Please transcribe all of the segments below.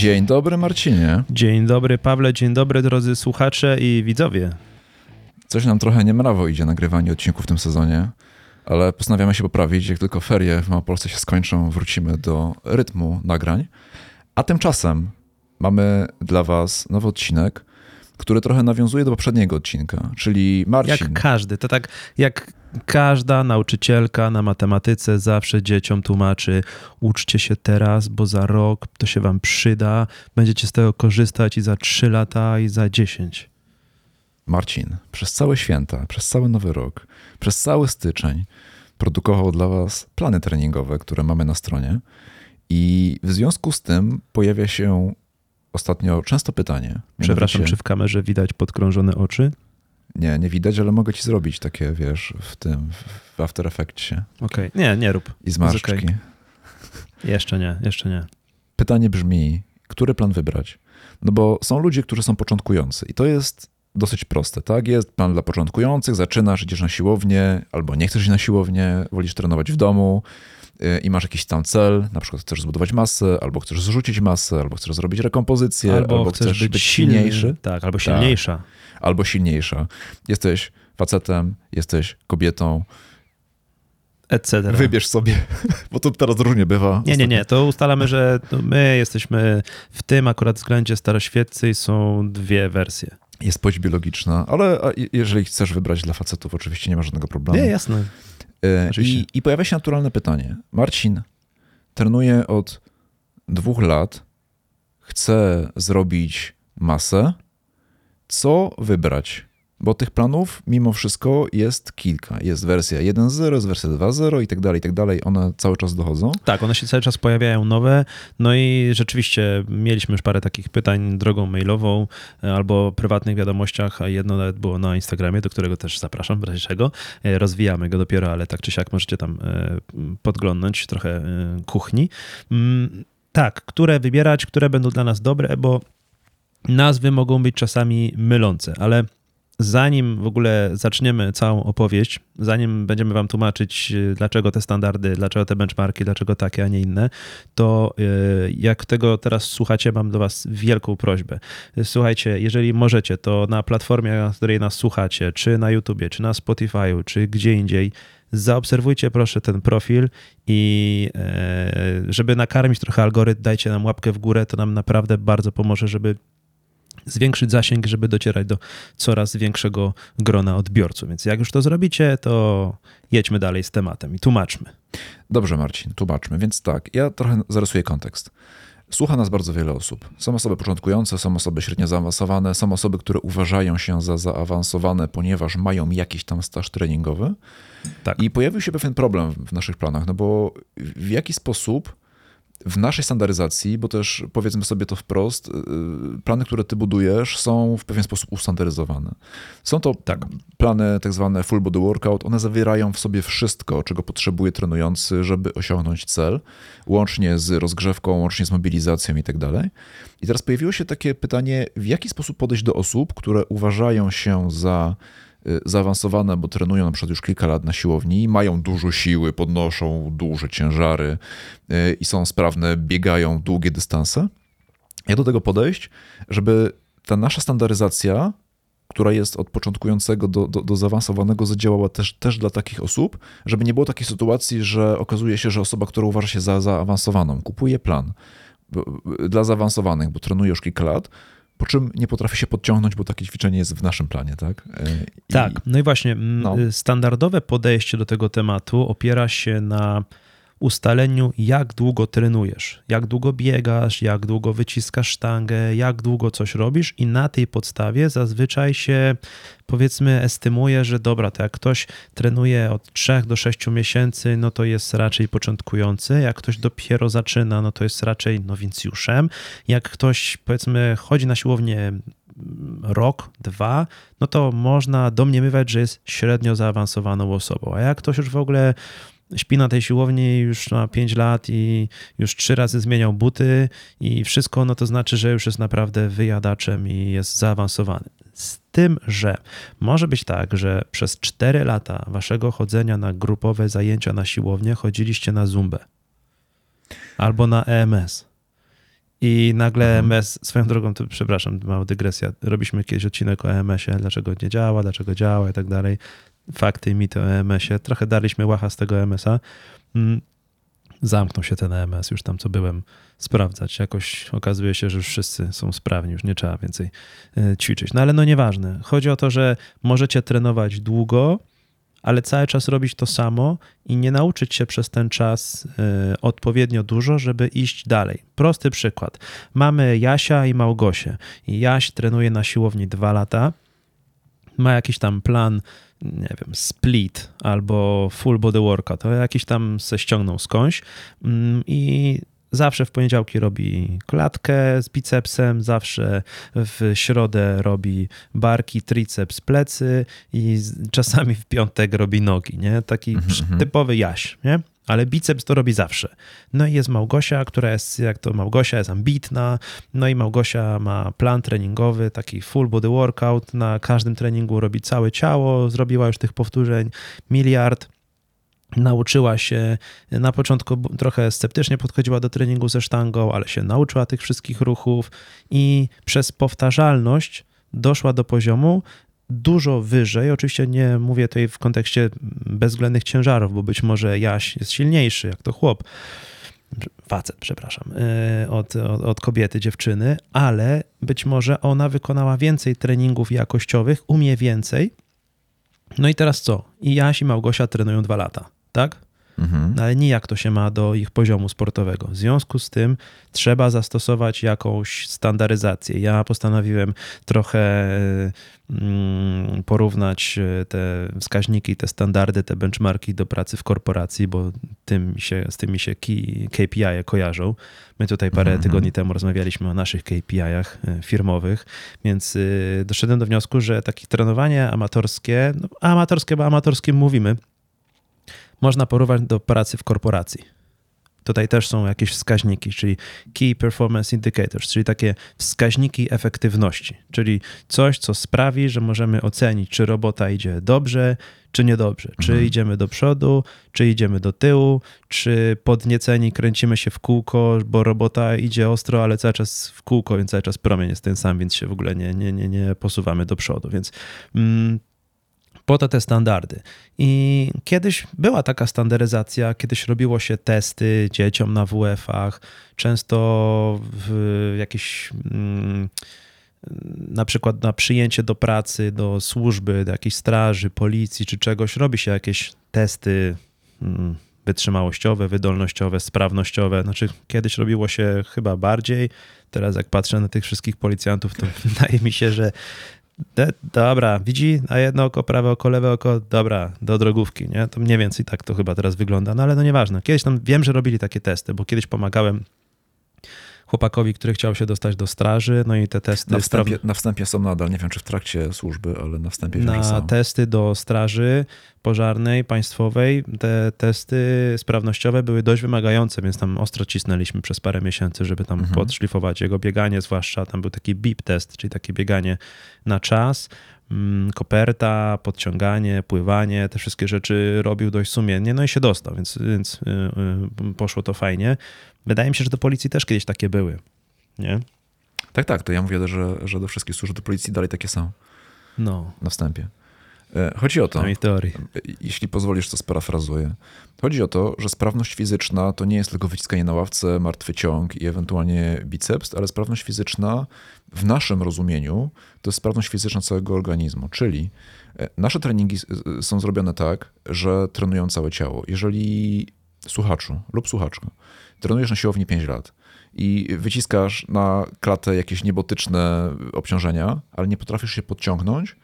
Dzień dobry, Marcinie. Dzień dobry, Pawle, dzień dobry, drodzy słuchacze i widzowie. Coś nam trochę niemrawo idzie nagrywanie odcinków w tym sezonie, ale postanawiamy się poprawić. Jak tylko ferie w Małopolsce się skończą, wrócimy do rytmu nagrań. A tymczasem mamy dla Was nowy odcinek, który trochę nawiązuje do poprzedniego odcinka, czyli Marcin. Jak każdy, to tak jak każda nauczycielka na matematyce zawsze dzieciom tłumaczy: uczcie się teraz, bo za rok to się wam przyda, będziecie z tego korzystać i za 3 lata, i za 10. Marcin przez całe święta, przez cały nowy rok, przez cały styczeń produkował dla Was plany treningowe, które mamy na stronie. I w związku z tym pojawia się ostatnio często pytanie. Przepraszam, czy w kamerze widać podkrążone oczy? Nie, nie widać, ale mogę ci zrobić takie, wiesz, w tym, w After Effectsie. Okej, okay. nie, nie rób. I zmarszczki. Okay. Jeszcze nie, jeszcze nie. Pytanie brzmi, który plan wybrać? No bo są ludzie, którzy są początkujący i to jest dosyć proste, tak? Jest plan dla początkujących, zaczynasz, idziesz na siłownię, albo nie chcesz iść na siłownię, wolisz trenować w domu i masz jakiś tam cel, na przykład chcesz zbudować masę, albo chcesz zrzucić masę, albo chcesz zrobić rekompozycję, albo, albo chcesz, chcesz, być, być silniejszy. Tak, albo tak. silniejsza. Tak, albo silniejsza. Jesteś facetem, jesteś kobietą, etc. Wybierz sobie, bo to teraz różnie bywa. Nie, nie, nie, to ustalamy, że my jesteśmy w tym akurat względzie staroświeccy i są dwie wersje jest płeć biologiczna, ale jeżeli chcesz wybrać dla facetów, oczywiście nie ma żadnego problemu. Nie, jasne. I, I pojawia się naturalne pytanie. Marcin trenuje od dwóch lat, chce zrobić masę. Co wybrać? Bo tych planów mimo wszystko jest kilka. Jest wersja 1.0, jest wersja 2.0 i tak dalej, i tak dalej. One cały czas dochodzą. Tak, one się cały czas pojawiają nowe. No i rzeczywiście mieliśmy już parę takich pytań drogą mailową e, albo prywatnych wiadomościach, a jedno nawet było na Instagramie, do którego też zapraszam, w razie czego. E, rozwijamy go dopiero, ale tak czy siak możecie tam e, podglądnąć trochę kuchni. Mm, tak, które wybierać, które będą dla nas dobre, bo nazwy mogą być czasami mylące, ale zanim w ogóle zaczniemy całą opowieść, zanim będziemy Wam tłumaczyć, y, dlaczego te standardy, dlaczego te benchmarki, dlaczego takie, a nie inne, to y, jak tego teraz słuchacie, mam do Was wielką prośbę. Słuchajcie, jeżeli możecie, to na platformie, na której nas słuchacie, czy na YouTubie, czy na Spotify'u, czy gdzie indziej, zaobserwujcie proszę ten profil i e, żeby nakarmić trochę algorytm, dajcie nam łapkę w górę, to nam naprawdę bardzo pomoże, żeby zwiększyć zasięg, żeby docierać do coraz większego grona odbiorców. Więc jak już to zrobicie, to jedźmy dalej z tematem i tłumaczmy. Dobrze, Marcin, tłumaczmy. Więc tak, ja trochę zarysuję kontekst. Słucha nas bardzo wiele osób. Są osoby początkujące, są osoby średnio zaawansowane, są osoby, które uważają się za zaawansowane, ponieważ mają jakiś tam staż treningowy. Tak. I pojawił się pewien problem w naszych planach, no bo w jaki sposób w naszej standaryzacji, bo też powiedzmy sobie to wprost, y, plany, które ty budujesz, są w pewien sposób ustandaryzowane. Są to tak. plany tak zwane full body workout, one zawierają w sobie wszystko, czego potrzebuje trenujący, żeby osiągnąć cel, łącznie z rozgrzewką, łącznie z mobilizacją i tak dalej. I teraz pojawiło się takie pytanie, w jaki sposób podejść do osób, które uważają się za Y, zaawansowane, bo trenują na przykład już kilka lat na siłowni, mają dużo siły, podnoszą duże ciężary y, i są sprawne, biegają długie dystanse. Jak do tego podejść, żeby ta nasza standaryzacja, która jest od początkującego do, do, do zaawansowanego, zadziałała też, też dla takich osób, żeby nie było takiej sytuacji, że okazuje się, że osoba, która uważa się za zaawansowaną, kupuje plan dla zaawansowanych, bo trenuje już kilka lat, po czym nie potrafi się podciągnąć, bo takie ćwiczenie jest w naszym planie, tak? E, I, tak, no i właśnie no. standardowe podejście do tego tematu opiera się na ustaleniu, jak długo trenujesz, jak długo biegasz, jak długo wyciskasz sztangę, jak długo coś robisz, i na tej podstawie zazwyczaj się powiedzmy estymuje, że dobra, to jak ktoś trenuje od 3 do 6 miesięcy, no to jest raczej początkujący, jak ktoś dopiero zaczyna, no to jest raczej nowicjuszem, jak ktoś powiedzmy chodzi na siłownię rok, dwa, no to można domniemywać, że jest średnio zaawansowaną osobą. A jak ktoś już w ogóle śpi na tej siłowni już ma 5 lat i już trzy razy zmieniał buty i wszystko, no to znaczy, że już jest naprawdę wyjadaczem i jest zaawansowany. Z tym, że może być tak, że przez 4 lata waszego chodzenia na grupowe zajęcia na siłownię chodziliście na zumbę albo na EMS. I nagle MS, swoją drogą, to przepraszam, mała dygresja, robiliśmy kiedyś odcinek o EMS-ie, dlaczego nie działa, dlaczego działa i tak dalej. Fakty i mity o EMS-ie. Trochę daliśmy łacha z tego EMS-a. Mm, Zamknął się ten EMS, już tam co byłem sprawdzać. Jakoś okazuje się, że już wszyscy są sprawni, już nie trzeba więcej e, ćwiczyć. No ale no nieważne. Chodzi o to, że możecie trenować długo, ale cały czas robić to samo i nie nauczyć się przez ten czas y, odpowiednio dużo, żeby iść dalej. Prosty przykład. Mamy Jasia i Małgosię. I Jaś trenuje na siłowni dwa lata, ma jakiś tam plan, nie wiem, split albo full body workout, to jakiś tam se ściągnął skądś mm, i Zawsze w poniedziałki robi klatkę z bicepsem, zawsze w środę robi barki, triceps, plecy i czasami w piątek robi nogi, nie? Taki mm-hmm. typowy jaś, nie? Ale biceps to robi zawsze. No i jest Małgosia, która jest, jak to Małgosia jest ambitna, no i Małgosia ma plan treningowy, taki full body workout, na każdym treningu robi całe ciało, zrobiła już tych powtórzeń miliard, nauczyła się, na początku trochę sceptycznie podchodziła do treningu ze sztangą, ale się nauczyła tych wszystkich ruchów i przez powtarzalność doszła do poziomu dużo wyżej. Oczywiście nie mówię tutaj w kontekście bezwzględnych ciężarów, bo być może Jaś jest silniejszy, jak to chłop, facet, przepraszam, e, od, od, od, kobiety, dziewczyny, ale być może ona wykonała więcej treningów jakościowych, umie więcej. No i teraz co? I Jaś i Małgosia trenują dwa lata tak? Mhm. No ale nijak to się ma do ich poziomu sportowego. W związku z tym trzeba zastosować jakąś standaryzację. Ja postanowiłem trochę mm, porównać e, te wskaźniki, te standardy, te benchmarki do pracy w korporacji, bo tym się, z tymi się KPI -e kojarzą. My tutaj parę mhm. tygodni temu rozmawialiśmy o naszych KPI-ach e, firmowych, więc e, doszedłem do wniosku, że takie trenowanie amatorskie, no, amatorskie, bo amatorskim mówimy, można porównać do pracy w korporacji. Tutaj też są jakieś wskaźniki, czyli Key Performance Indicators, czyli takie wskaźniki efektywności, czyli coś, co sprawi, że możemy ocenić, czy robota idzie dobrze, czy niedobrze, czy mhm. idziemy do przodu, czy idziemy do tyłu, czy podnieceni kręcimy się w kółko, bo robota idzie ostro, ale cały czas w kółko, więc cały czas promień jest ten sam, więc się w ogóle nie, nie, nie, nie posuwamy do przodu. Więc mm, po to te standardy. I kiedyś była taka standaryzacja, kiedyś robiło się testy dzieciom na WF-ach, często w jakieś. Mm, na przykład na przyjęcie do pracy, do służby, do jakiejś straży, policji czy czegoś, robi się jakieś testy mm, wytrzymałościowe, wydolnościowe, sprawnościowe. Znaczy, kiedyś robiło się chyba bardziej. Teraz, jak patrzę na tych wszystkich policjantów, to wydaje mi się, że de, dobra, widzi na jedno oko, prawe oko, lewe oko, dobra, do drogówki, nie? To mniej więcej tak to chyba teraz wygląda, no ale no nieważne. Kiedyś tam wiem, że robili takie testy, bo kiedyś pomagałem chłopakowi, który chciał się dostać do straży, no i te testy... Na wstępie, na wstępie są nadal, nie wiem czy w trakcie służby, ale na wstępie Na są. testy do straży pożarnej, państwowej, te testy sprawnościowe były dość wymagające, więc tam ostro cisnęliśmy przez parę miesięcy, żeby tam mhm. podszlifować jego bieganie, zwłaszcza tam był taki beep test, czyli takie bieganie na czas, koperta, podciąganie, pływanie, te wszystkie rzeczy robił dość sumiennie, no i się dostał, więc, więc yy, yy, poszło to fajnie. Wydaje mi się, że do policji też kiedyś takie były, nie? Tak, tak, to ja mówię, że, że do wszystkich służb do policji dalej takie są. No. Na wstępie. E, chodzi o to, teorii. jeśli pozwolisz, to sparafrazuję. Chodzi o to, że sprawność fizyczna to nie jest tylko wyciskanie na ławce, martwy ciąg i ewentualnie biceps, ale sprawność fizyczna w naszym rozumieniu to jest sprawność fizyczna całego organizmu, czyli e, nasze treningi są zrobione tak, że trenują całe ciało. Jeżeli słuchaczu lub słuchaczka trenujesz na siłowni 5 lat i wyciskasz na klatę jakieś niebotyczne obciążenia, ale nie potrafisz się podciągnąć,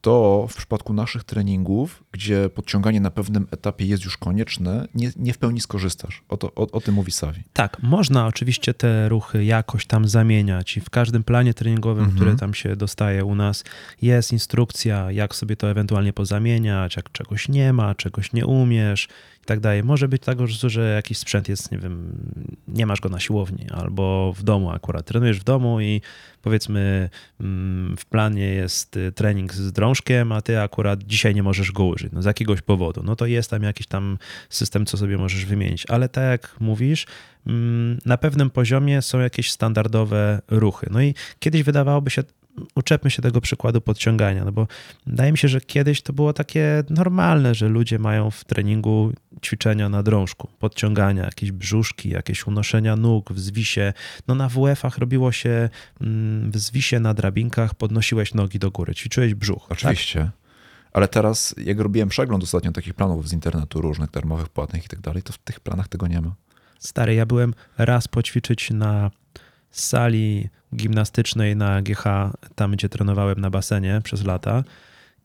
to w przypadku naszych treningów, gdzie podciąganie na pewnym etapie jest już konieczne, nie, nie w pełni skorzystasz. O, to, o, o tym mówi Savi. Tak, można oczywiście te ruchy jakoś tam zamieniać i w każdym planie treningowym, mhm. który tam się dostaje u nas, jest instrukcja, jak sobie to ewentualnie pozamieniać, jak czegoś nie ma, czegoś nie umiesz tak dalej. Może być tak, że jakiś sprzęt jest, nie wiem, nie masz go na siłowni albo w domu akurat. Trenujesz w domu i powiedzmy mm, w planie jest y, trening z drążkiem, a ty akurat dzisiaj nie możesz go użyć, no z jakiegoś powodu. No to jest tam jakiś tam system, co sobie możesz wymienić. Ale tak jak mówisz, mm, na pewnym poziomie są jakieś standardowe ruchy. No i kiedyś wydawałoby się, uczepmy się tego przykładu podciągania, no bo wydaje mi się, że kiedyś to było takie normalne, że ludzie mają w treningu ćwiczenia na drążku, podciągania, jakieś brzuszki, jakieś unoszenia nóg w zwisie. No na WF-ach robiło się mm, w zwisie na drabinkach, podnosiłeś nogi do góry, ćwiczyłeś brzuch. Tak? Oczywiście. Tak? Ale teraz, jak robiłem przegląd ostatnio takich planów z internetu, różnych, darmowych, płatnych i tak dalej, to w tych planach tego nie ma. Stary, ja byłem raz poćwiczyć na sali gimnastycznej na GH, tam gdzie trenowałem na basenie przez lata.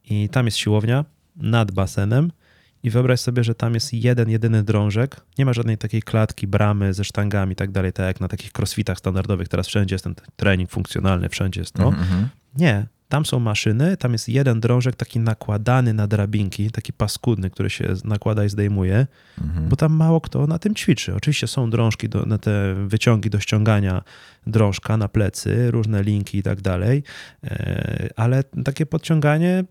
I tam jest siłownia nad basenem. I wyobraź sobie, że tam jest jeden, jedyny drążek. Nie ma żadnej takiej klatki, bramy ze sztangami i tak dalej, tak jak na takich crossfitach standardowych. Teraz wszędzie jest ten trening funkcjonalny, wszędzie jest to. Mm -hmm. Nie, tam są maszyny, tam jest jeden drążek taki nakładany na drabinki, taki paskudny, który się nakłada i zdejmuje, mhm. bo tam mało kto na tym ćwiczy. Oczywiście są drążki, do, na te wyciągi do ściągania drążka na plecy, różne linki i tak dalej, e, ale takie podciąganie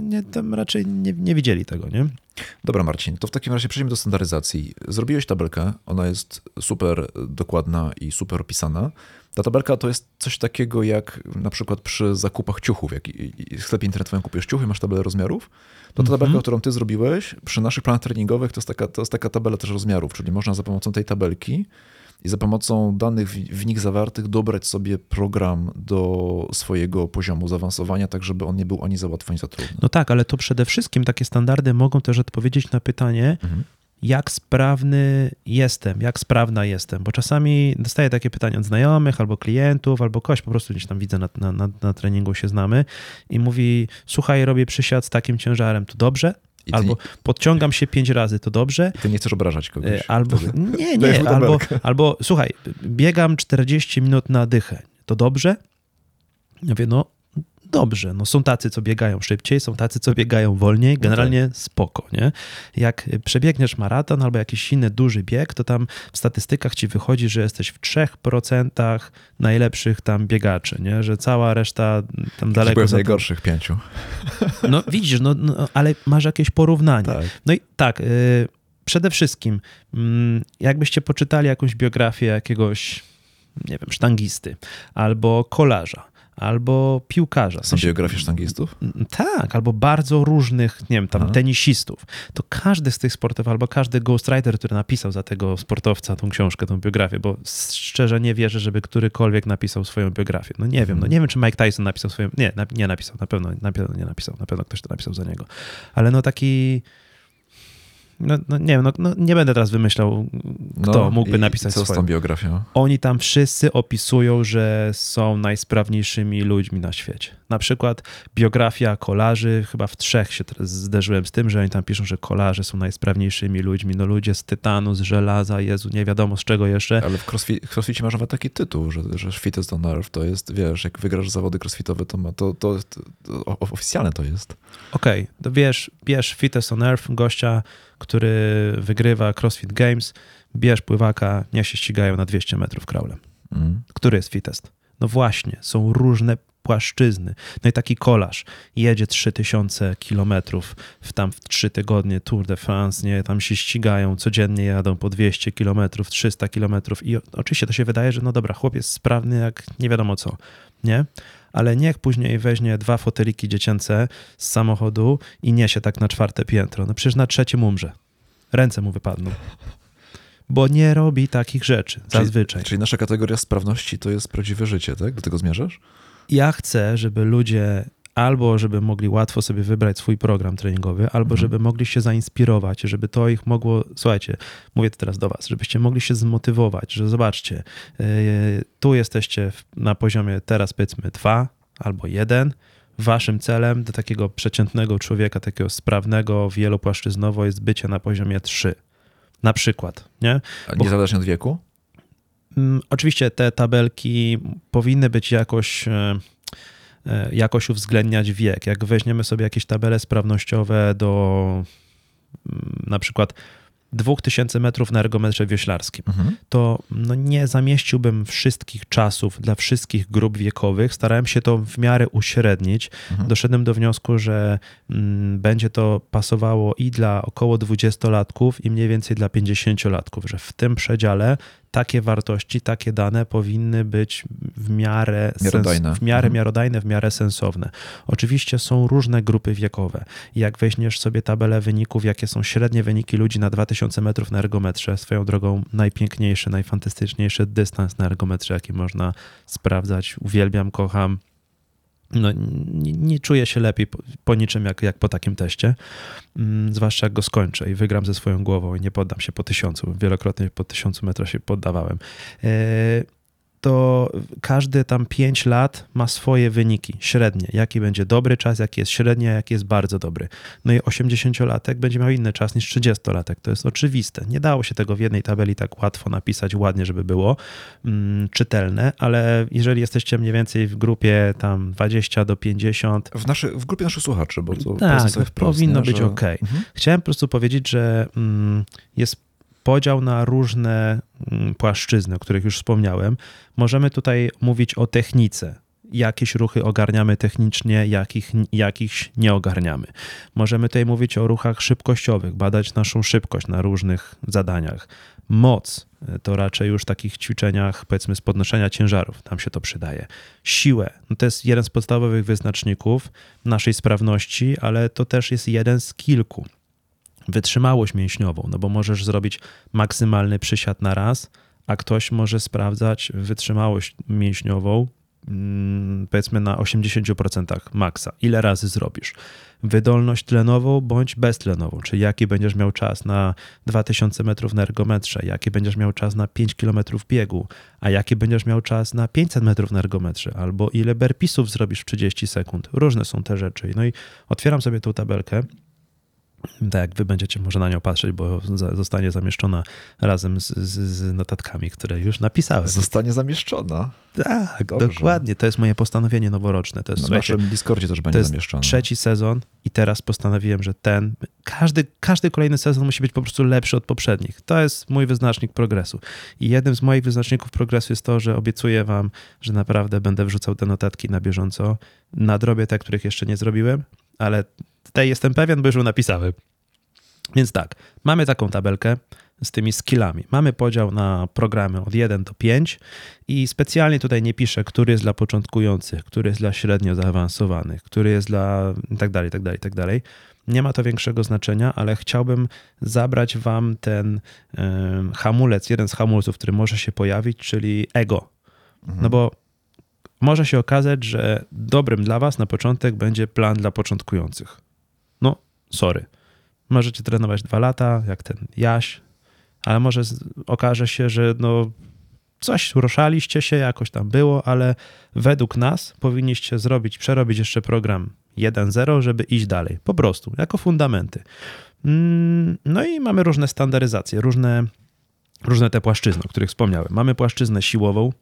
nie, tam raczej nie, nie widzieli tego, nie? Dobra, Marcin, to w takim razie przejdziemy do standaryzacji. Zrobiłeś tabelkę, ona jest super dokładna i super opisana. Ta tabelka to jest coś takiego jak na przykład przy zakupach ciuchów. Jak w sklepie internetowym kupujesz ciuchy, masz tabelę rozmiarów, to ta tabelka, mm -hmm. którą ty zrobiłeś przy naszych planach treningowych, to jest, taka, to jest taka tabela też rozmiarów, czyli można za pomocą tej tabelki i za pomocą danych w nich zawartych dobrać sobie program do swojego poziomu zaawansowania, tak żeby on nie był ani za łatwy, ani za trudny. No tak, ale to przede wszystkim takie standardy mogą też odpowiedzieć na pytanie, mhm jak sprawny jestem, jak sprawna jestem, bo czasami dostaję takie pytania od znajomych albo klientów, albo kogoś po prostu gdzieś tam widzę na, na, na, na treningu się znamy i mówi, słuchaj, robię przysiad z takim ciężarem, to dobrze? Albo nie... podciągam się pięć razy, to dobrze. I ty nie chcesz obrażać kogoś. E, albo, nie, nie, albo, albo słuchaj, biegam 40 minut na dychę, to dobrze? Ja mówię, no dobrze. No, są tacy, co biegają szybciej, są tacy, co biegają wolniej, no generalnie no tak. spoko, nie? Jak przebiegniesz maraton albo jakiś inny duży bieg, to tam w statystykach ci wychodzi, że jesteś w 3% najlepszych tam biegaczy, nie? Że cała reszta tam daleko... Byłem w najgorszych pięciu. No widzisz, no, no, ale masz jakieś porównanie. Tak. No i tak, y, przede wszystkim, mm, jakbyście poczytali jakąś biografię jakiegoś nie wiem, sztangisty albo kolarza, albo piłkarza. Są biografie sztangistów? Tak, albo bardzo różnych, nie wiem, tam Aha. tenisistów. To każdy z tych sportów, albo każdy ghostwriter, który napisał za tego sportowca tą książkę, tą biografię, bo szczerze nie wierzę, żeby którykolwiek napisał swoją biografię. No nie wiem, no nie wiem, czy Mike Tyson napisał swoją, nie, nie napisał, na pewno, na pewno nie napisał, na pewno ktoś to napisał za niego. Ale no taki no, no, nie wiem, no, no, nie będę teraz wymyślał, kto no, mógłby napisać co swoją. z tą biografią? Oni tam wszyscy opisują, że są najsprawniejszymi ludźmi na świecie. Na przykład biografia kolarzy, chyba w trzech się teraz zderzyłem z tym, że oni tam piszą, że kolarze są najsprawniejszymi ludźmi. No ludzie z tytanu, z żelaza, Jezu, nie wiadomo z czego jeszcze. Ale w, crossfit, crossficie masz nawet taki tytuł, że, że Fittest on Earth to jest, wiesz, jak wygrasz zawody crossfitowe, to, ma, to, to, to, to oficjalne to jest. Okej, okay, to wiesz, Fittest on Earth, gościa, który wygrywa CrossFit Games, bierz pływaka, niech się ścigają na 200 metrów kraulem. Mm. Który jest fittest? No właśnie, są różne płaszczyzny. No i taki kolarz jedzie 3000 kilometrów w tam w 3 tygodnie Tour de France, nie, tam się ścigają, codziennie jadą po 200 kilometrów, 300 kilometrów i oczywiście to się wydaje, że no dobra, chłop jest sprawny jak nie wiadomo co, nie? Ale niech później weźmie dwa foteliki dziecięce z samochodu i niesie tak na czwarte piętro. No przecież na trzecim umrze. Ręce mu wypadną. Bo nie robi takich rzeczy zazwyczaj. Czyli, czyli nasza kategoria sprawności to jest prawdziwe życie, tak? Do tego zmierzasz? Ja chcę, żeby ludzie albo żeby mogli łatwo sobie wybrać swój program treningowy, albo mhm. żeby mogli się zainspirować, żeby to ich mogło, słuchajcie, mówię to teraz do was, żebyście mogli się zmotywować, że zobaczcie, yy, tu jesteście na poziomie teraz powiedzmy dwa albo jeden, waszym celem do takiego przeciętnego człowieka, takiego sprawnego, wielopłaszczyznowo jest bycie na poziomie 3. Na przykład, nie? A nie zależnie od wieku? Mm, oczywiście te tabelki powinny być jakoś e, E, jakoś uwzględniać wiek. Jak weźmiemy sobie jakieś tabele sprawnościowe do mm, na przykład 2000 metrów na ergometrze wioślarskim, to no, nie zamieściłbym wszystkich czasów dla wszystkich grup wiekowych. Starałem się to w miarę uśrednić. Doszedłem do wniosku, że mm, będzie to pasowało i dla około 20-latków, i mniej więcej dla 50-latków, że w tym przedziale takie wartości, takie dane powinny być w miarę, Miarodajne. Sens, w miarę Mhm. miarodajne, w miarę sensowne. Oczywiście są różne grupy wiekowe. Jak weźmiesz sobie tabelę wyników, jakie są średnie wyniki ludzi na 2000 metrów na ergometrze, swoją drogą najpiękniejszy, najfantastyczniejszy dystans na ergometrze, jaki można sprawdzać. Uwielbiam, kocham. No, nie, nie czuję się lepiej po, po niczym jak, jak po takim teście, mm, zwłaszcza jak go skończę i wygram ze swoją głową i nie poddam się po tysiącu. Wielokrotnie po tysiącu metrów się poddawałem. To każdy tam 5 lat ma swoje wyniki średnie. Jaki będzie dobry czas, jaki jest średni, a jaki jest bardzo dobry. No i 80-latek będzie miał inny czas niż 30-latek. To jest oczywiste. Nie dało się tego w jednej tabeli tak łatwo napisać, ładnie, żeby było mm, czytelne, ale jeżeli jesteście mniej więcej w grupie tam 20 do 50, W, naszy, w grupie naszych słuchaczy, bo to tak, wprost, powinno nie, być że- ok. Mhm. Chciałem po prostu powiedzieć, że mm, jest podział na różne mm, płaszczyzny, o których już wspomniałem. Możemy tutaj mówić o technice. Jakieś ruchy ogarniamy technicznie, jakich, jakichś nie ogarniamy. Możemy tutaj mówić o ruchach szybkościowych, badać naszą szybkość na różnych zadaniach. Moc y, to raczej już w takich ćwiczeniach, powiedzmy, z podnoszenia ciężarów, tam się to przydaje. Siłę, no to jest jeden z podstawowych wyznaczników naszej sprawności, ale to też jest jeden z kilku wytrzymałość mięśniową, no bo możesz zrobić maksymalny przysiad na raz, a ktoś może sprawdzać wytrzymałość mięśniową mm, powiedzmy na 80% maksa. Ile razy zrobisz? Wydolność tlenową bądź beztlenową, czyli jaki będziesz miał czas na 2000 metrów na ergometrze, jaki będziesz miał czas na 5 km biegu, a jaki będziesz miał czas na 500 metrów na ergometrze, albo ile berpisów zrobisz w 30 sekund. Różne są te rzeczy. No i otwieram sobie tą tabelkę tak jak wy będziecie może na nią patrzeć, bo zostanie zamieszczona razem z, z, z notatkami, które już napisałem. Zostanie zamieszczona. tak, Dobrze. dokładnie. To jest moje postanowienie noworoczne. To jest, Na słuchajcie, naszym Discordzie też będzie jest zamieszczona. trzeci sezon i teraz postanowiłem, że ten, każdy, każdy kolejny sezon musi być po prostu lepszy od poprzednich. To jest mój wyznacznik progresu. I jednym z moich wyznaczników progresu jest to, że obiecuję wam, że naprawdę będę wrzucał te notatki na bieżąco. Nadrobię te, których jeszcze nie zrobiłem, ale tej jestem pewien, bo już ją napisałem. Więc tak, mamy taką tabelkę z tymi skillami. Mamy podział na programy od 1 do 5 i specjalnie tutaj nie piszę, który jest dla początkujących, który jest dla średnio zaawansowanych, który jest dla tak dalej, tak dalej, tak dalej. Nie ma to większego znaczenia, ale chciałbym zabrać wam ten hamulec, jeden z hamulców, który może się pojawić, czyli ego. No bo może się okazać, że dobrym dla was na początek będzie plan dla początkujących. Sorry. Możecie trenować dwa lata, jak ten Jaś, ale może okaże się, że no coś ruszaliście się, jakoś tam było, ale według nas powinniście zrobić, przerobić jeszcze program 1.0, żeby iść dalej. Po prostu, jako fundamenty. Mm, No i mamy różne standaryzacje, różne, różne te płaszczyzny, o których wspomniałem. Mamy płaszczyznę siłową,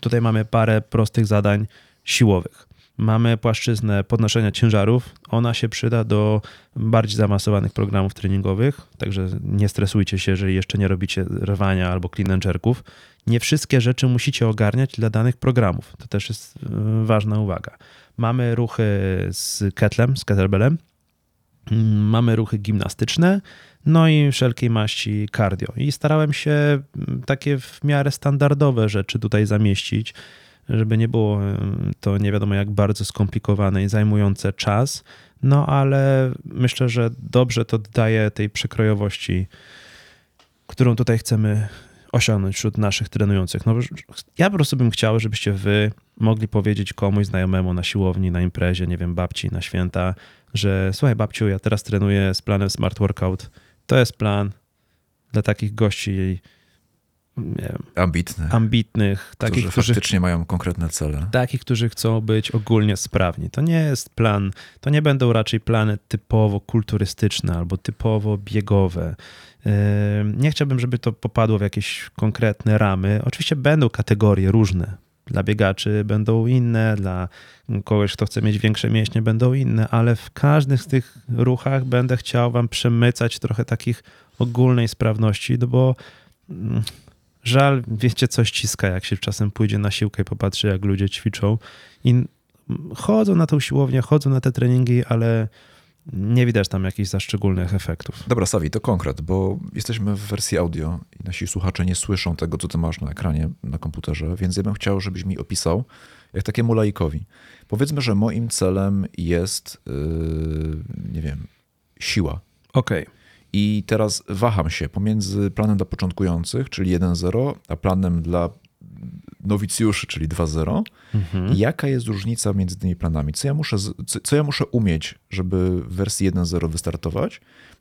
tutaj mamy parę prostych zadań siłowych. Mamy płaszczyznę podnoszenia ciężarów. Ona się przyda do bardziej zaawansowanych programów treningowych, także nie stresujcie się, jeżeli jeszcze nie robicie rwania albo clean and jerków. Nie wszystkie rzeczy musicie ogarniać dla danych programów. To też jest y, ważna uwaga. Mamy ruchy z ketlem, z kettlebellem. Mm, Mamy ruchy gimnastyczne, no i wszelkiej maści cardio. I starałem się mm, takie w miarę standardowe rzeczy tutaj zamieścić, żeby nie było to nie wiadomo jak bardzo skomplikowane i zajmujące czas. No ale myślę, że dobrze to daje tej przekrojowości, którą tutaj chcemy osiągnąć wśród naszych trenujących. No, ja po prostu bym chciał, żebyście wy mogli powiedzieć komuś znajomemu na siłowni, na imprezie, nie wiem, babci na święta, że słuchaj babciu, ja teraz trenuję z planem Smart Workout. To jest plan dla takich gości wiem, Ambitny. ambitnych, takich, którzy którzy faktycznie mają konkretne cele. takich, którzy chcą być ogólnie sprawni. To nie jest plan, to nie będą raczej plany typowo kulturystyczne albo typowo biegowe. Nie chciałbym, żeby to popadło w jakieś konkretne ramy. Oczywiście będą kategorie różne Dla biegaczy będą inne, dla kogoś, kto chce mieć większe mięśnie, będą inne, ale w każdym z tych ruchach będę chciał wam przemycać trochę takich ogólnej sprawności, no bo mm, żal, wiecie, coś ściska, jak się czasem pójdzie na siłkę i popatrzy, jak ludzie ćwiczą i chodzą na tą siłownię, chodzą na te treningi, ale nie widać tam jakichś za szczególnych efektów. Dobra, Sawi, to konkret, bo jesteśmy w wersji audio i nasi słuchacze nie słyszą tego, co ty masz na ekranie, na komputerze, więc ja bym chciał, żebyś mi opisał, jak takiemu laikowi. Powiedzmy, że moim celem jest, yy, nie wiem, siła. Okej. I teraz waham się pomiędzy planem dla początkujących, czyli 1.0, a planem dla nowicjuszy, czyli 2.0. Mhm. Jaka jest różnica między tymi planami? Co ja muszę, co, co ja muszę umieć, żeby w wersji 1.0 wystartować?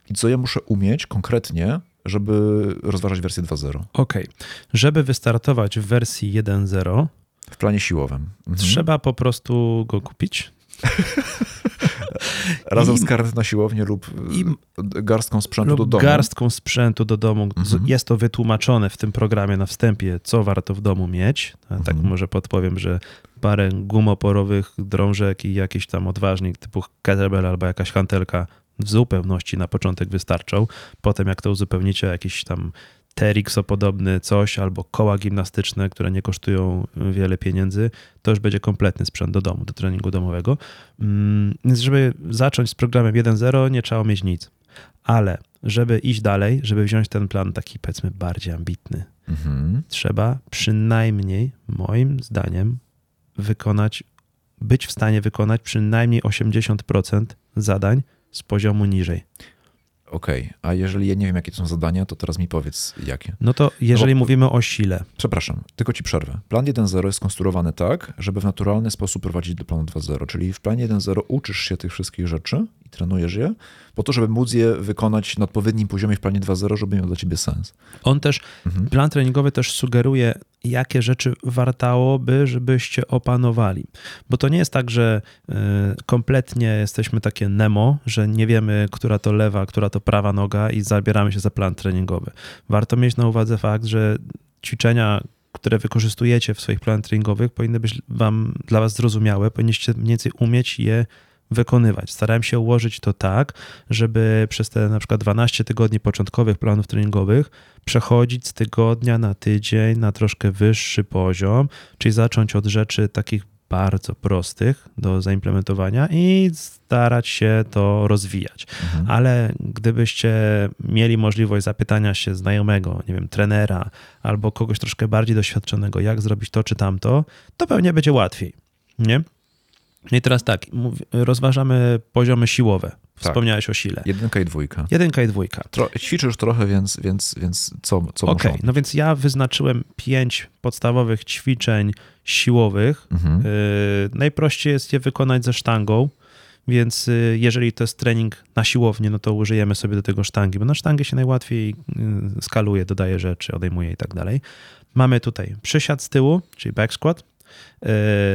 I co ja muszę umieć konkretnie, żeby rozważać wersję 2.0 Okej. Żeby wystartować w wersji 1.0, w planie siłowym? Mhm. trzeba po prostu go kupić. Razem i- z kartą na siłownię lub i- y, garstką sprzętu do lub domu. garstką sprzętu do domu. Mhm. Jest to wytłumaczone w tym programie na wstępie, co warto w domu mieć. Tak Mhm. może podpowiem, że parę gumoporowych drążek i jakiś tam odważnik typu kettlebell albo jakaś hantelka w zupełności na początek wystarczą. Potem jak to uzupełnicie jakiś tam TRX-podobny coś albo koła gimnastyczne, które nie kosztują wiele pieniędzy, to już będzie kompletny sprzęt do domu, do treningu domowego. Mm, Więc żeby zacząć z programem 1.0 nie trzeba mieć nic. Ale żeby iść dalej, żeby wziąć ten plan taki powiedzmy bardziej ambitny, Mhm. trzeba przynajmniej, moim zdaniem, wykonać, być w stanie wykonać przynajmniej 80% zadań z poziomu niżej. Okej, a jeżeli ja nie wiem, jakie to są zadania, to teraz mi powiedz, jakie. No to jeżeli No mówimy o sile, Przepraszam, tylko ci przerwę. Plan 1.0 jest skonstruowany tak, żeby w naturalny sposób prowadzić do planu 2.0, czyli w planie 1.0 uczysz się tych wszystkich rzeczy i trenujesz je, po to, żeby móc je wykonać na odpowiednim poziomie w planie 2.0, żeby miał dla ciebie sens. on też, Mhm. plan treningowy też sugeruje, jakie rzeczy wartałoby, żebyście opanowali. Bo to nie jest tak, że y, kompletnie jesteśmy takie nemo, że nie wiemy, która to lewa, która to prawa noga i zabieramy się za plan treningowy. Warto mieć na uwadze fakt, że ćwiczenia, które wykorzystujecie w swoich planach treningowych, powinny być wam, dla was zrozumiałe, powinniście mniej więcej umieć je wykonywać. Starałem się ułożyć to tak, żeby przez te na przykład 12 tygodni początkowych planów treningowych przechodzić z tygodnia na tydzień na troszkę wyższy poziom, czyli zacząć od rzeczy takich bardzo prostych do zaimplementowania i starać się to rozwijać. Mhm. Ale gdybyście mieli możliwość zapytania się znajomego, nie wiem, trenera albo kogoś troszkę bardziej doświadczonego, jak zrobić to czy tamto, to pewnie będzie łatwiej. Nie? No I teraz tak, rozważamy poziomy siłowe. Wspomniałeś o sile. Jedynka i dwójka. Jedynka i dwójka. Tro, ćwiczysz trochę, więc, więc, więc co, co Okej, muszą? no więc ja wyznaczyłem pięć podstawowych ćwiczeń siłowych. Mhm. Yy, najprościej jest je wykonać ze sztangą, więc yy, jeżeli to jest trening na siłowni, no to użyjemy sobie do tego sztangi, bo na sztangę się najłatwiej yy, skaluje, dodaje rzeczy, odejmuje i tak dalej. Mamy tutaj przysiad z tyłu, czyli back squat.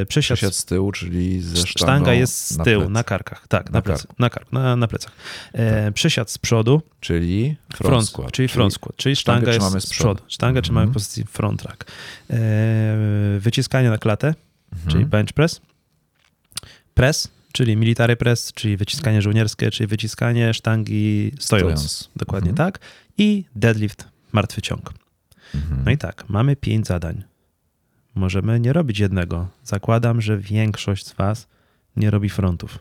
Przysiad, Przysiad z tyłu, czyli ze sztangą sztanga jest z na tyłu, plecy. na karkach, tak, na, Na plecy, na, kark, na, na plecach. Yy, Przysiad z przodu, Czyli front, front squat. czyli front squat, czyli sztanga jest z przodu. przodu. Sztangę trzymamy Mhm. w pozycji front rack. Eee, wyciskanie na klatę, Mhm. czyli bench press. Press, czyli military press, czyli wyciskanie żołnierskie, czyli wyciskanie sztangi stojąc. Stojąc. Dokładnie Mhm. tak. I deadlift, martwy ciąg. Mhm. No i tak, mamy pięć zadań. Możemy nie robić jednego. Zakładam, że większość z was nie robi frontów.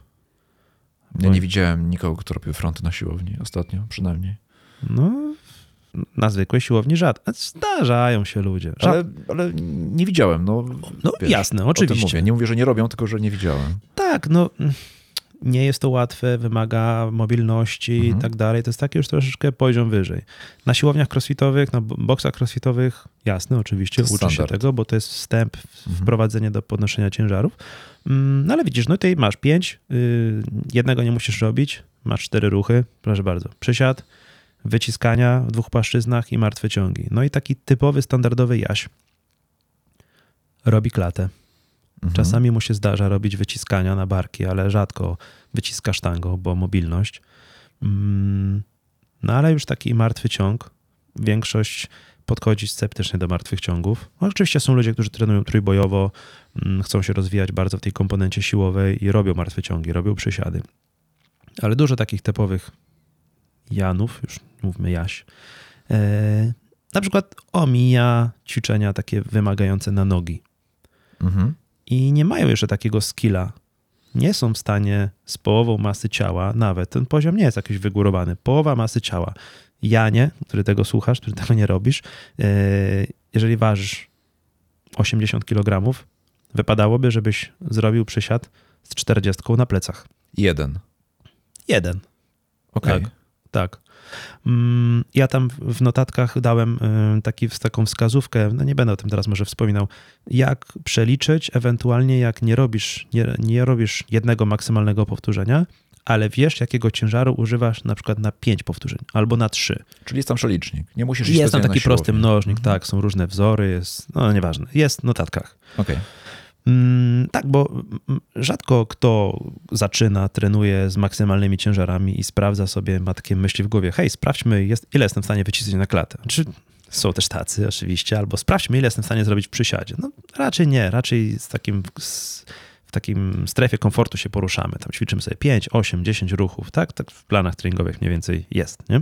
Ja nie widziałem nikogo, kto robił fronty na siłowni ostatnio, przynajmniej. No, na zwykłej siłowni rzadko. Zdarzają się ludzie. Ale, ale nie widziałem. No, No wiesz, jasne, oczywiście. Mówię. Nie mówię, że nie robią, tylko że nie widziałem. Tak, no nie jest to łatwe, wymaga mobilności Mhm. i tak dalej. To jest taki już troszeczkę poziom wyżej. Na siłowniach crossfitowych, na bo- boksach crossfitowych, jasne, oczywiście, uczy się tego, bo to jest wstęp, Mhm. wprowadzenie do podnoszenia ciężarów. Mm, No ale widzisz, no tutaj masz pięć, y, jednego nie musisz robić, masz cztery ruchy, proszę bardzo. Przysiad, wyciskania w dwóch płaszczyznach i martwe ciągi. No i taki typowy, standardowy jaś robi klatę. Mhm. Czasami mu się zdarza robić wyciskania na barki, ale rzadko wyciska sztangą, bo mobilność. Mm, No ale już taki martwy ciąg. Większość podchodzić sceptycznie do martwych ciągów. No, oczywiście są ludzie, którzy trenują trójbojowo, mm, chcą się rozwijać bardzo w tej komponencie siłowej i robią martwe ciągi, robią przysiady. Ale dużo takich typowych Janów, już mówmy Jaś, e, na przykład omija ćwiczenia takie wymagające na nogi Mhm. I nie mają jeszcze takiego skilla. Nie są w stanie z połową masy ciała, nawet ten poziom nie jest jakiś wygórowany, połowa masy ciała. Janie, który tego słuchasz, który tego nie robisz, e, jeżeli ważysz 80 kg, wypadałoby, żebyś zrobił przysiad z 40 na plecach. Jeden. Jeden. Okej. Tak. Tak. Mm, Ja tam w notatkach dałem y, taki, taką wskazówkę, no nie będę o tym teraz może wspominał, jak przeliczyć, ewentualnie jak nie robisz, nie, nie robisz jednego maksymalnego powtórzenia, ale wiesz, jakiego ciężaru używasz na przykład na 5 powtórzeń albo na 3. Czyli jest tam przelicznik. Nie musisz iść Jest tam taki prosty mnożnik, tak, są różne wzory, jest, no nieważne, jest w notatkach. Okej. Mm, tak, bo mm, rzadko kto zaczyna, trenuje z maksymalnymi ciężarami i sprawdza sobie, ma takie myśli w głowie, hej, sprawdźmy, jest, ile jestem w stanie wycisnąć na klatę. Czy są też tacy oczywiście, albo sprawdźmy, ile jestem w stanie zrobić w przysiadzie. No raczej nie, raczej z takim, z, w takim strefie komfortu się poruszamy. Tam ćwiczymy sobie 5, 8, 10 ruchów, tak? Tak w planach treningowych mniej więcej jest, nie?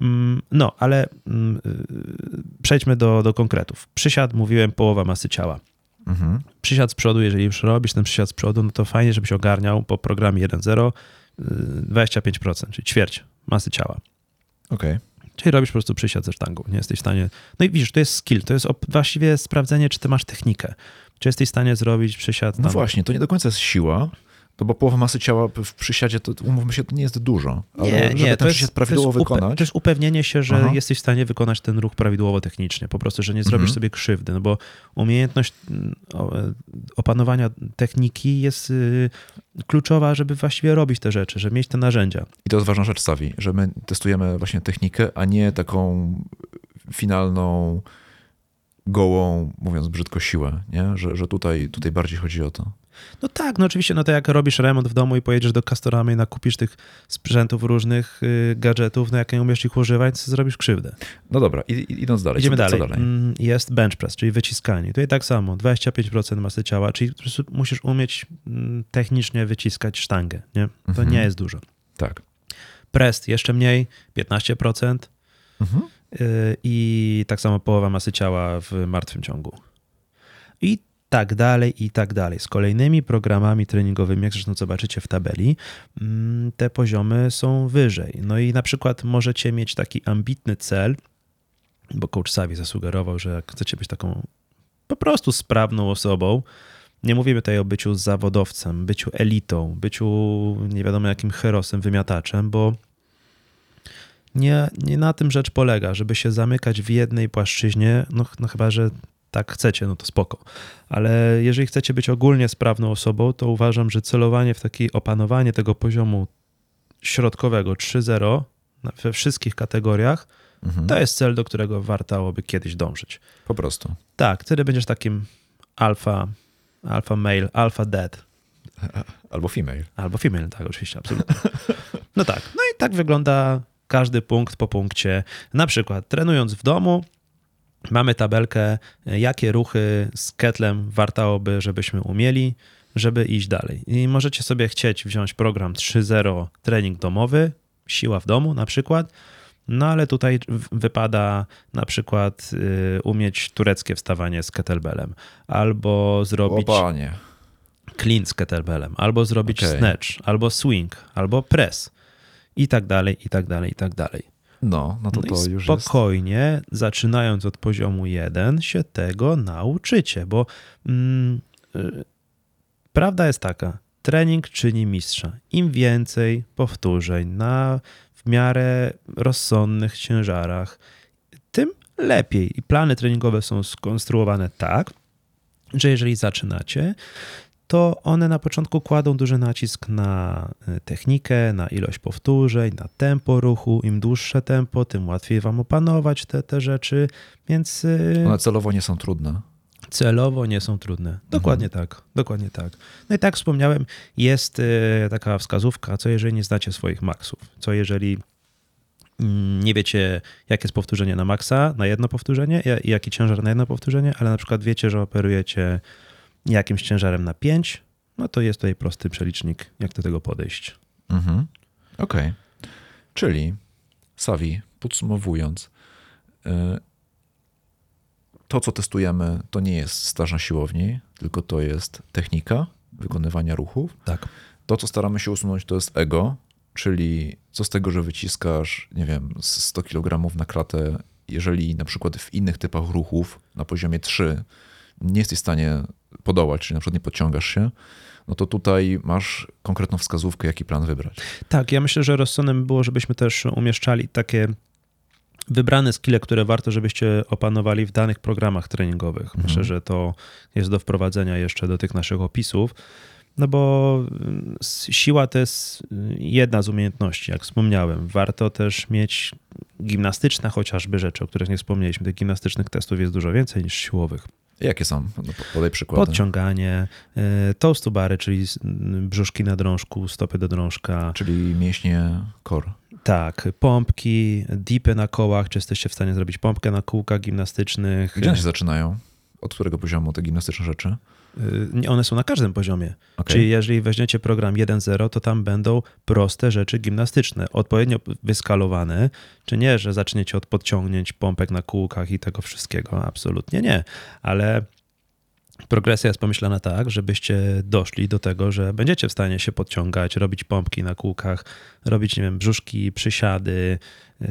Mm, No, ale mm, yy, przejdźmy do, do konkretów. Przysiad, mówiłem, połowa masy ciała Mhm. przysiad z przodu, jeżeli już robisz ten przysiad z przodu, no to fajnie, żebyś ogarniał po programie 1.0 y, 25%, czyli ćwierć masy ciała. Okej. Czyli robisz po prostu przysiad ze sztangą, nie jesteś w stanie... No i widzisz, to jest skill, to jest właściwie sprawdzenie, czy ty masz technikę. Czy jesteś w stanie zrobić przysiad No tam... właśnie, to nie do końca jest siła, no bo połowa masy ciała w przysiadzie, to umówmy się, to nie jest dużo. Ale Nie, żeby nie, ten to jest, prawidłowo to jest, upe- wykonać, to jest upewnienie się, że Aha. jesteś w stanie wykonać ten ruch prawidłowo technicznie. Po prostu, że nie zrobisz Mhm. sobie krzywdy, no bo umiejętność mm, e, opanowania techniki jest y, kluczowa, żeby właściwie robić te rzeczy, żeby mieć te narzędzia. i to jest ważna rzecz, Sawi, że my testujemy właśnie technikę, a nie taką finalną, gołą, mówiąc brzydko, siłę, nie? Że, że tutaj, tutaj bardziej chodzi o to. No tak, no oczywiście, no to jak robisz remont w domu i pojedziesz do Castoramy i nakupisz tych sprzętów różnych, y, gadżetów, no jak nie umiesz ich używać, zrobisz krzywdę. No dobra, i, i- idąc dalej. Idziemy co, dalej. Co dalej? Mm, Jest bench press, czyli wyciskanie. Tutaj tak samo, 25% masy ciała, czyli musisz umieć mm, technicznie wyciskać sztangę, nie? To Mhm. nie jest dużo. Tak. Press jeszcze mniej, 15% Mhm. I tak samo połowa masy ciała w martwym ciągu. I tak dalej, i tak dalej. Z kolejnymi programami treningowymi, jak zresztą zobaczycie w tabeli, mm, te poziomy są wyżej. No i na przykład możecie mieć taki ambitny cel, bo coach Savi zasugerował, że jak chcecie być taką po prostu sprawną osobą, nie mówimy tutaj o byciu zawodowcem, byciu elitą, byciu nie wiadomo jakim herosem, wymiataczem, bo nie, nie na tym rzecz polega, żeby się zamykać w jednej płaszczyźnie, no, no chyba, że tak chcecie, no to spoko. Ale jeżeli chcecie być ogólnie sprawną osobą, to uważam, że celowanie w takie opanowanie tego poziomu środkowego 3.0 na- we wszystkich kategoriach, Mhm. to jest cel, do którego wartałoby kiedyś dążyć. Po prostu. Tak, wtedy będziesz takim alfa, alfa male, alfa dead. Albo female. Albo female, tak, oczywiście, absolutnie. No tak, no i tak wygląda każdy punkt po punkcie. Na przykład trenując w domu, mamy tabelkę, jakie ruchy z ketlem wartałoby, żebyśmy umieli, żeby iść dalej. I możecie sobie chcieć wziąć program 3.0 trening domowy, siła w domu na przykład, no ale tutaj wypada na przykład y, umieć tureckie wstawanie z kettlebellem, albo zrobić O panie. clean z kettlebellem, albo zrobić Okej. snatch, albo swing, albo press i tak dalej, i tak dalej, i tak dalej. No, no to No to i już jest... spokojnie, zaczynając od poziomu 1, się tego nauczycie, bo mm, y, prawda jest taka, trening czyni mistrza. Im więcej powtórzeń na w miarę rozsądnych ciężarach, tym lepiej. I plany treningowe są skonstruowane tak, że jeżeli zaczynacie, to one na początku kładą duży nacisk na y, technikę, na ilość powtórzeń, na tempo ruchu. Im dłuższe tempo, tym łatwiej wam opanować te, te rzeczy, więc y, One celowo nie są trudne. celowo nie są trudne. Dokładnie tak, dokładnie tak. No i tak wspomniałem, jest y, taka wskazówka, co jeżeli nie znacie swoich maksów, co jeżeli mm, nie wiecie, jakie jest powtórzenie na maksa, na jedno powtórzenie jaki ciężar na jedno powtórzenie, ale na przykład wiecie, że operujecie jakimś ciężarem na 5, no to jest tutaj prosty przelicznik, jak do tego podejść. Mhm. Okej. Okay. Czyli, Savi, podsumowując, y, to, co testujemy, to nie jest staż na siłowni, tylko to jest technika wykonywania ruchów. Tak. To, co staramy się usunąć, to jest ego, czyli co z tego, że wyciskasz, nie wiem, 100 kg na kratę, jeżeli na przykład w innych typach ruchów na poziomie 3 nie jesteś w stanie podołać, czyli na przykład nie podciągasz się, no to tutaj masz konkretną wskazówkę, jaki plan wybrać. Tak, ja myślę, że rozsądem było, żebyśmy też umieszczali takie wybrane skille, które warto, żebyście opanowali w danych programach treningowych. Mhm. Myślę, że to jest do wprowadzenia jeszcze do tych naszych opisów. No bo mm, siła to jest jedna z umiejętności, jak wspomniałem. Warto też mieć gimnastyczne chociażby rzeczy, o których nie wspomnieliśmy. Tych gimnastycznych testów jest dużo więcej niż siłowych. Jakie są? No, podaj przykłady. Podciąganie, e, toast to bary, czyli brzuszki na drążku, stopy do drążka. Czyli mięśnie core. Tak, pompki, dipy na kołach. Czy jesteście w stanie zrobić pompkę na kółkach gimnastycznych? Gdzie one się zaczynają? Od którego poziomu te gimnastyczne rzeczy? Y, one są na każdym poziomie. Okay. Czyli jeżeli weźmiecie program 1.0, to tam będą proste rzeczy gimnastyczne, odpowiednio wyskalowane, czy nie, że zaczniecie od podciągnięć pompek na kółkach i tego wszystkiego. Absolutnie nie. Ale progresja jest pomyślana tak, żebyście doszli do tego, że będziecie w stanie się podciągać, robić pompki na kółkach, robić, nie wiem, brzuszki, przysiady yy,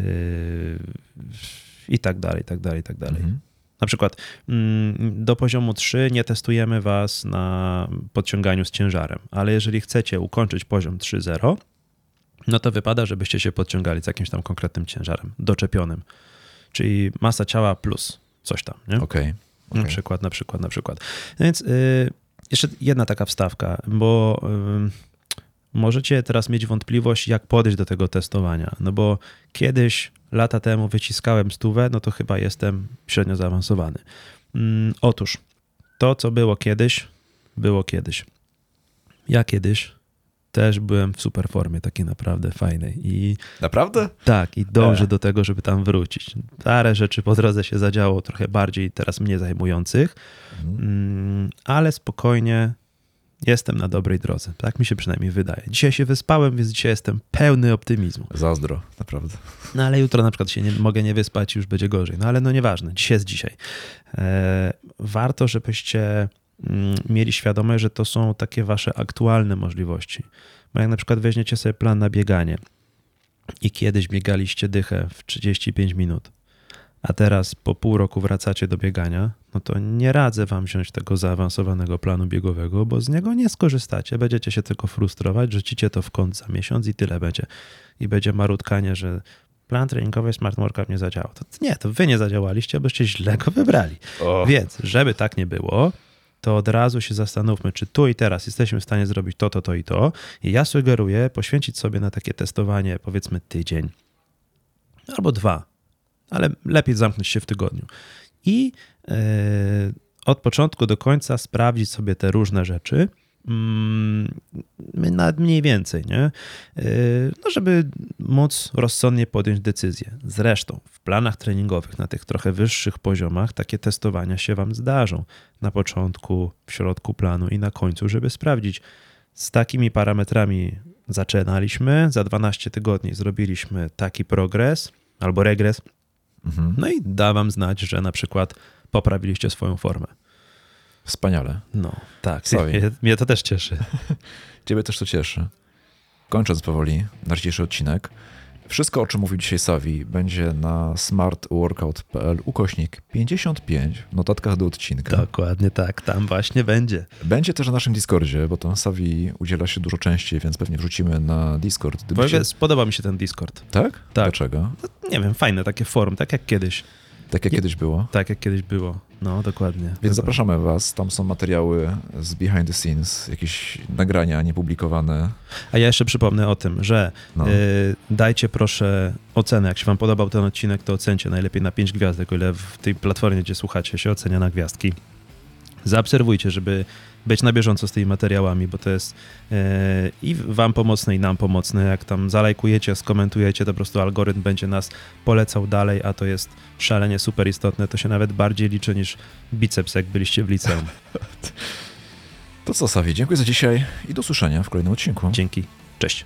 i tak dalej, i tak dalej, i tak dalej. Mhm. Na przykład mm, do poziomu 3 nie testujemy was na podciąganiu z ciężarem, ale jeżeli chcecie ukończyć poziom 3.0, no to wypada, żebyście się podciągali z jakimś tam konkretnym ciężarem, doczepionym. Czyli masa ciała plus coś tam, nie? Okej. Okay, okay. Na przykład, na przykład, na przykład. No więc y, jeszcze jedna taka wstawka, bo y, możecie teraz mieć wątpliwość, jak podejść do tego testowania. No bo kiedyś lata temu wyciskałem stówę, no to chyba jestem średnio zaawansowany. Mm, otóż to, co było kiedyś, było kiedyś. Ja kiedyś też byłem w super formie, takiej naprawdę fajnej. I naprawdę? Tak, i dążę e. do tego, żeby tam wrócić. Parę rzeczy po drodze się zadziało, trochę bardziej teraz mnie zajmujących, mhm. Mm, ale spokojnie jestem na dobrej drodze. Tak mi się przynajmniej wydaje. Dzisiaj się wyspałem, więc dzisiaj jestem pełny optymizmu. Zazdro, naprawdę. No ale jutro na przykład się nie, mogę nie wyspać i już będzie gorzej. No ale no nieważne, dzisiaj jest dzisiaj. E, warto, żebyście mm, mieli świadomość, że to są takie wasze aktualne możliwości. Bo jak na przykład weźmiecie sobie plan na bieganie i kiedyś biegaliście dychę w 35 minut, a teraz po pół roku wracacie do biegania, no to nie radzę wam wziąć tego zaawansowanego planu biegowego, bo z niego nie skorzystacie. Będziecie się tylko frustrować, rzucicie to w kąt za miesiąc i tyle będzie. I będzie marutkanie, że plan treningowy Smart Workout nie zadziałał. To nie, to wy nie zadziałaliście, boście źle go wybrali. O. Więc, żeby tak nie było, to od razu się zastanówmy, czy tu i teraz jesteśmy w stanie zrobić to, to, to i to. I ja sugeruję poświęcić sobie na takie testowanie powiedzmy tydzień albo dwa, ale lepiej zamknąć się w tygodniu. I yy, od początku do końca sprawdzić sobie te różne rzeczy, mm, nawet mniej więcej, nie? Yy, no żeby móc rozsądnie podjąć decyzję. Zresztą w planach treningowych na tych trochę wyższych poziomach takie testowania się Wam zdarzą. Na początku, w środku planu i na końcu, żeby sprawdzić. Z takimi parametrami zaczynaliśmy, za 12 tygodni zrobiliśmy taki progres albo regres, Mhm. No i da wam znać, że na przykład poprawiliście swoją formę. Wspaniale. No, tak. Mnie, mnie to też cieszy. Ciebie też to cieszy. Kończąc powoli na dzisiejszy odcinek, wszystko, o czym mówił dzisiaj Savi, będzie na smartworkout.pl ukośnik 55 w notatkach do odcinka. Dokładnie tak, tam właśnie będzie. Będzie też na naszym Discordzie, bo tam Savi udziela się dużo częściej, więc pewnie wrzucimy na Discord. Gdybyście... Spodoba mi się ten Discord. Tak? Tak. Dlaczego? No, nie wiem, fajne takie forum, tak jak kiedyś. Tak jak kiedyś było? Tak jak kiedyś było. No, dokładnie. Więc zapraszamy Was. Tam są materiały z behind the scenes, jakieś nagrania niepublikowane. A ja jeszcze przypomnę o tym, że no. y, dajcie proszę ocenę. Jak się Wam podobał ten odcinek, to ocencie najlepiej na 5 gwiazdek, o ile w tej platformie, gdzie słuchacie, się ocenia na gwiazdki. zaobserwujcie, żeby być na bieżąco z tymi materiałami, bo to jest e, i wam pomocne, i nam pomocne. Jak tam zalajkujecie, skomentujecie, to po prostu algorytm będzie nas polecał dalej, a to jest szalenie super istotne. To się nawet bardziej liczy niż biceps, jak byliście w liceum. To co, Sawi, dziękuję za dzisiaj i do usłyszenia w kolejnym odcinku. Dzięki. Cześć.